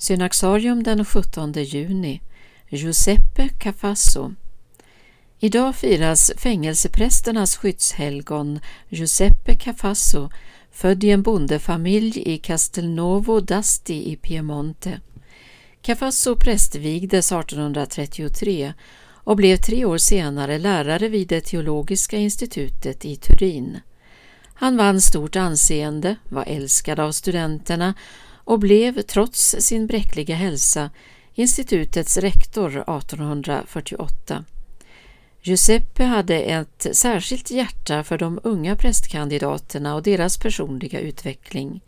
Synaxarium den 17 juni Giuseppe Cafasso Idag firas fängelseprästernas skyddshelgon Giuseppe Cafasso, född i en bondefamilj i Castelnovo d'Asti i Piemonte. Cafasso prästvigdes 1833 och blev tre år senare lärare vid det teologiska institutet i Turin. Han vann stort anseende, var älskad av studenterna och blev, trots sin bräckliga hälsa, institutets rektor 1848. Giuseppe hade ett särskilt hjärta för de unga prästkandidaterna och deras personliga utveckling.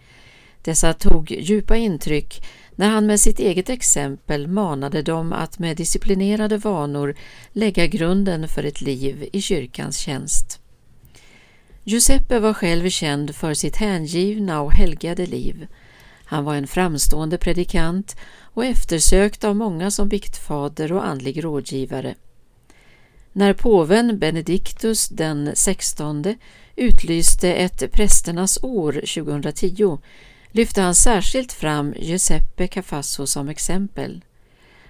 Dessa tog djupa intryck när han med sitt eget exempel manade dem att med disciplinerade vanor lägga grunden för ett liv i kyrkans tjänst. Giuseppe var själv känd för sitt hängivna och helgade liv. Han var en framstående predikant och eftersökt av många som biktfader och andlig rådgivare. När påven Benediktus den 16 utlyste ett prästernas år 2010 lyfte han särskilt fram Giuseppe Cafasso som exempel.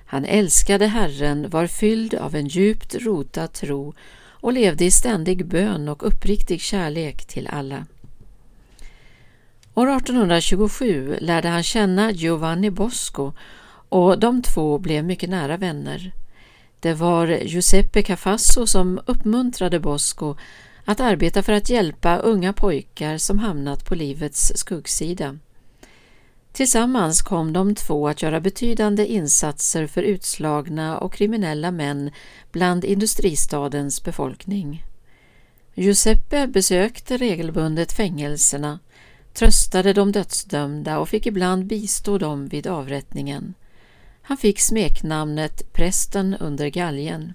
Han älskade Herren, var fylld av en djupt rotad tro och levde i ständig bön och uppriktig kärlek till alla. År 1827 lärde han känna Giovanni Bosco och de två blev mycket nära vänner. Det var Giuseppe Cafasso som uppmuntrade Bosco att arbeta för att hjälpa unga pojkar som hamnat på livets skuggsida. Tillsammans kom de två att göra betydande insatser för utslagna och kriminella män bland industristadens befolkning. Giuseppe besökte regelbundet fängelserna, tröstade de dödsdömda och fick ibland bistå dem vid avrättningen. Han fick smeknamnet Prästen under galgen.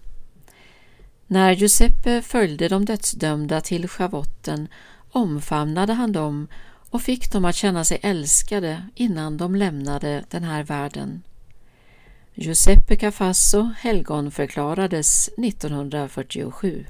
När Giuseppe följde de dödsdömda till schavotten omfamnade han dem och fick dem att känna sig älskade innan de lämnade den här världen. Giuseppe Cafasso helgonförklarades 1947.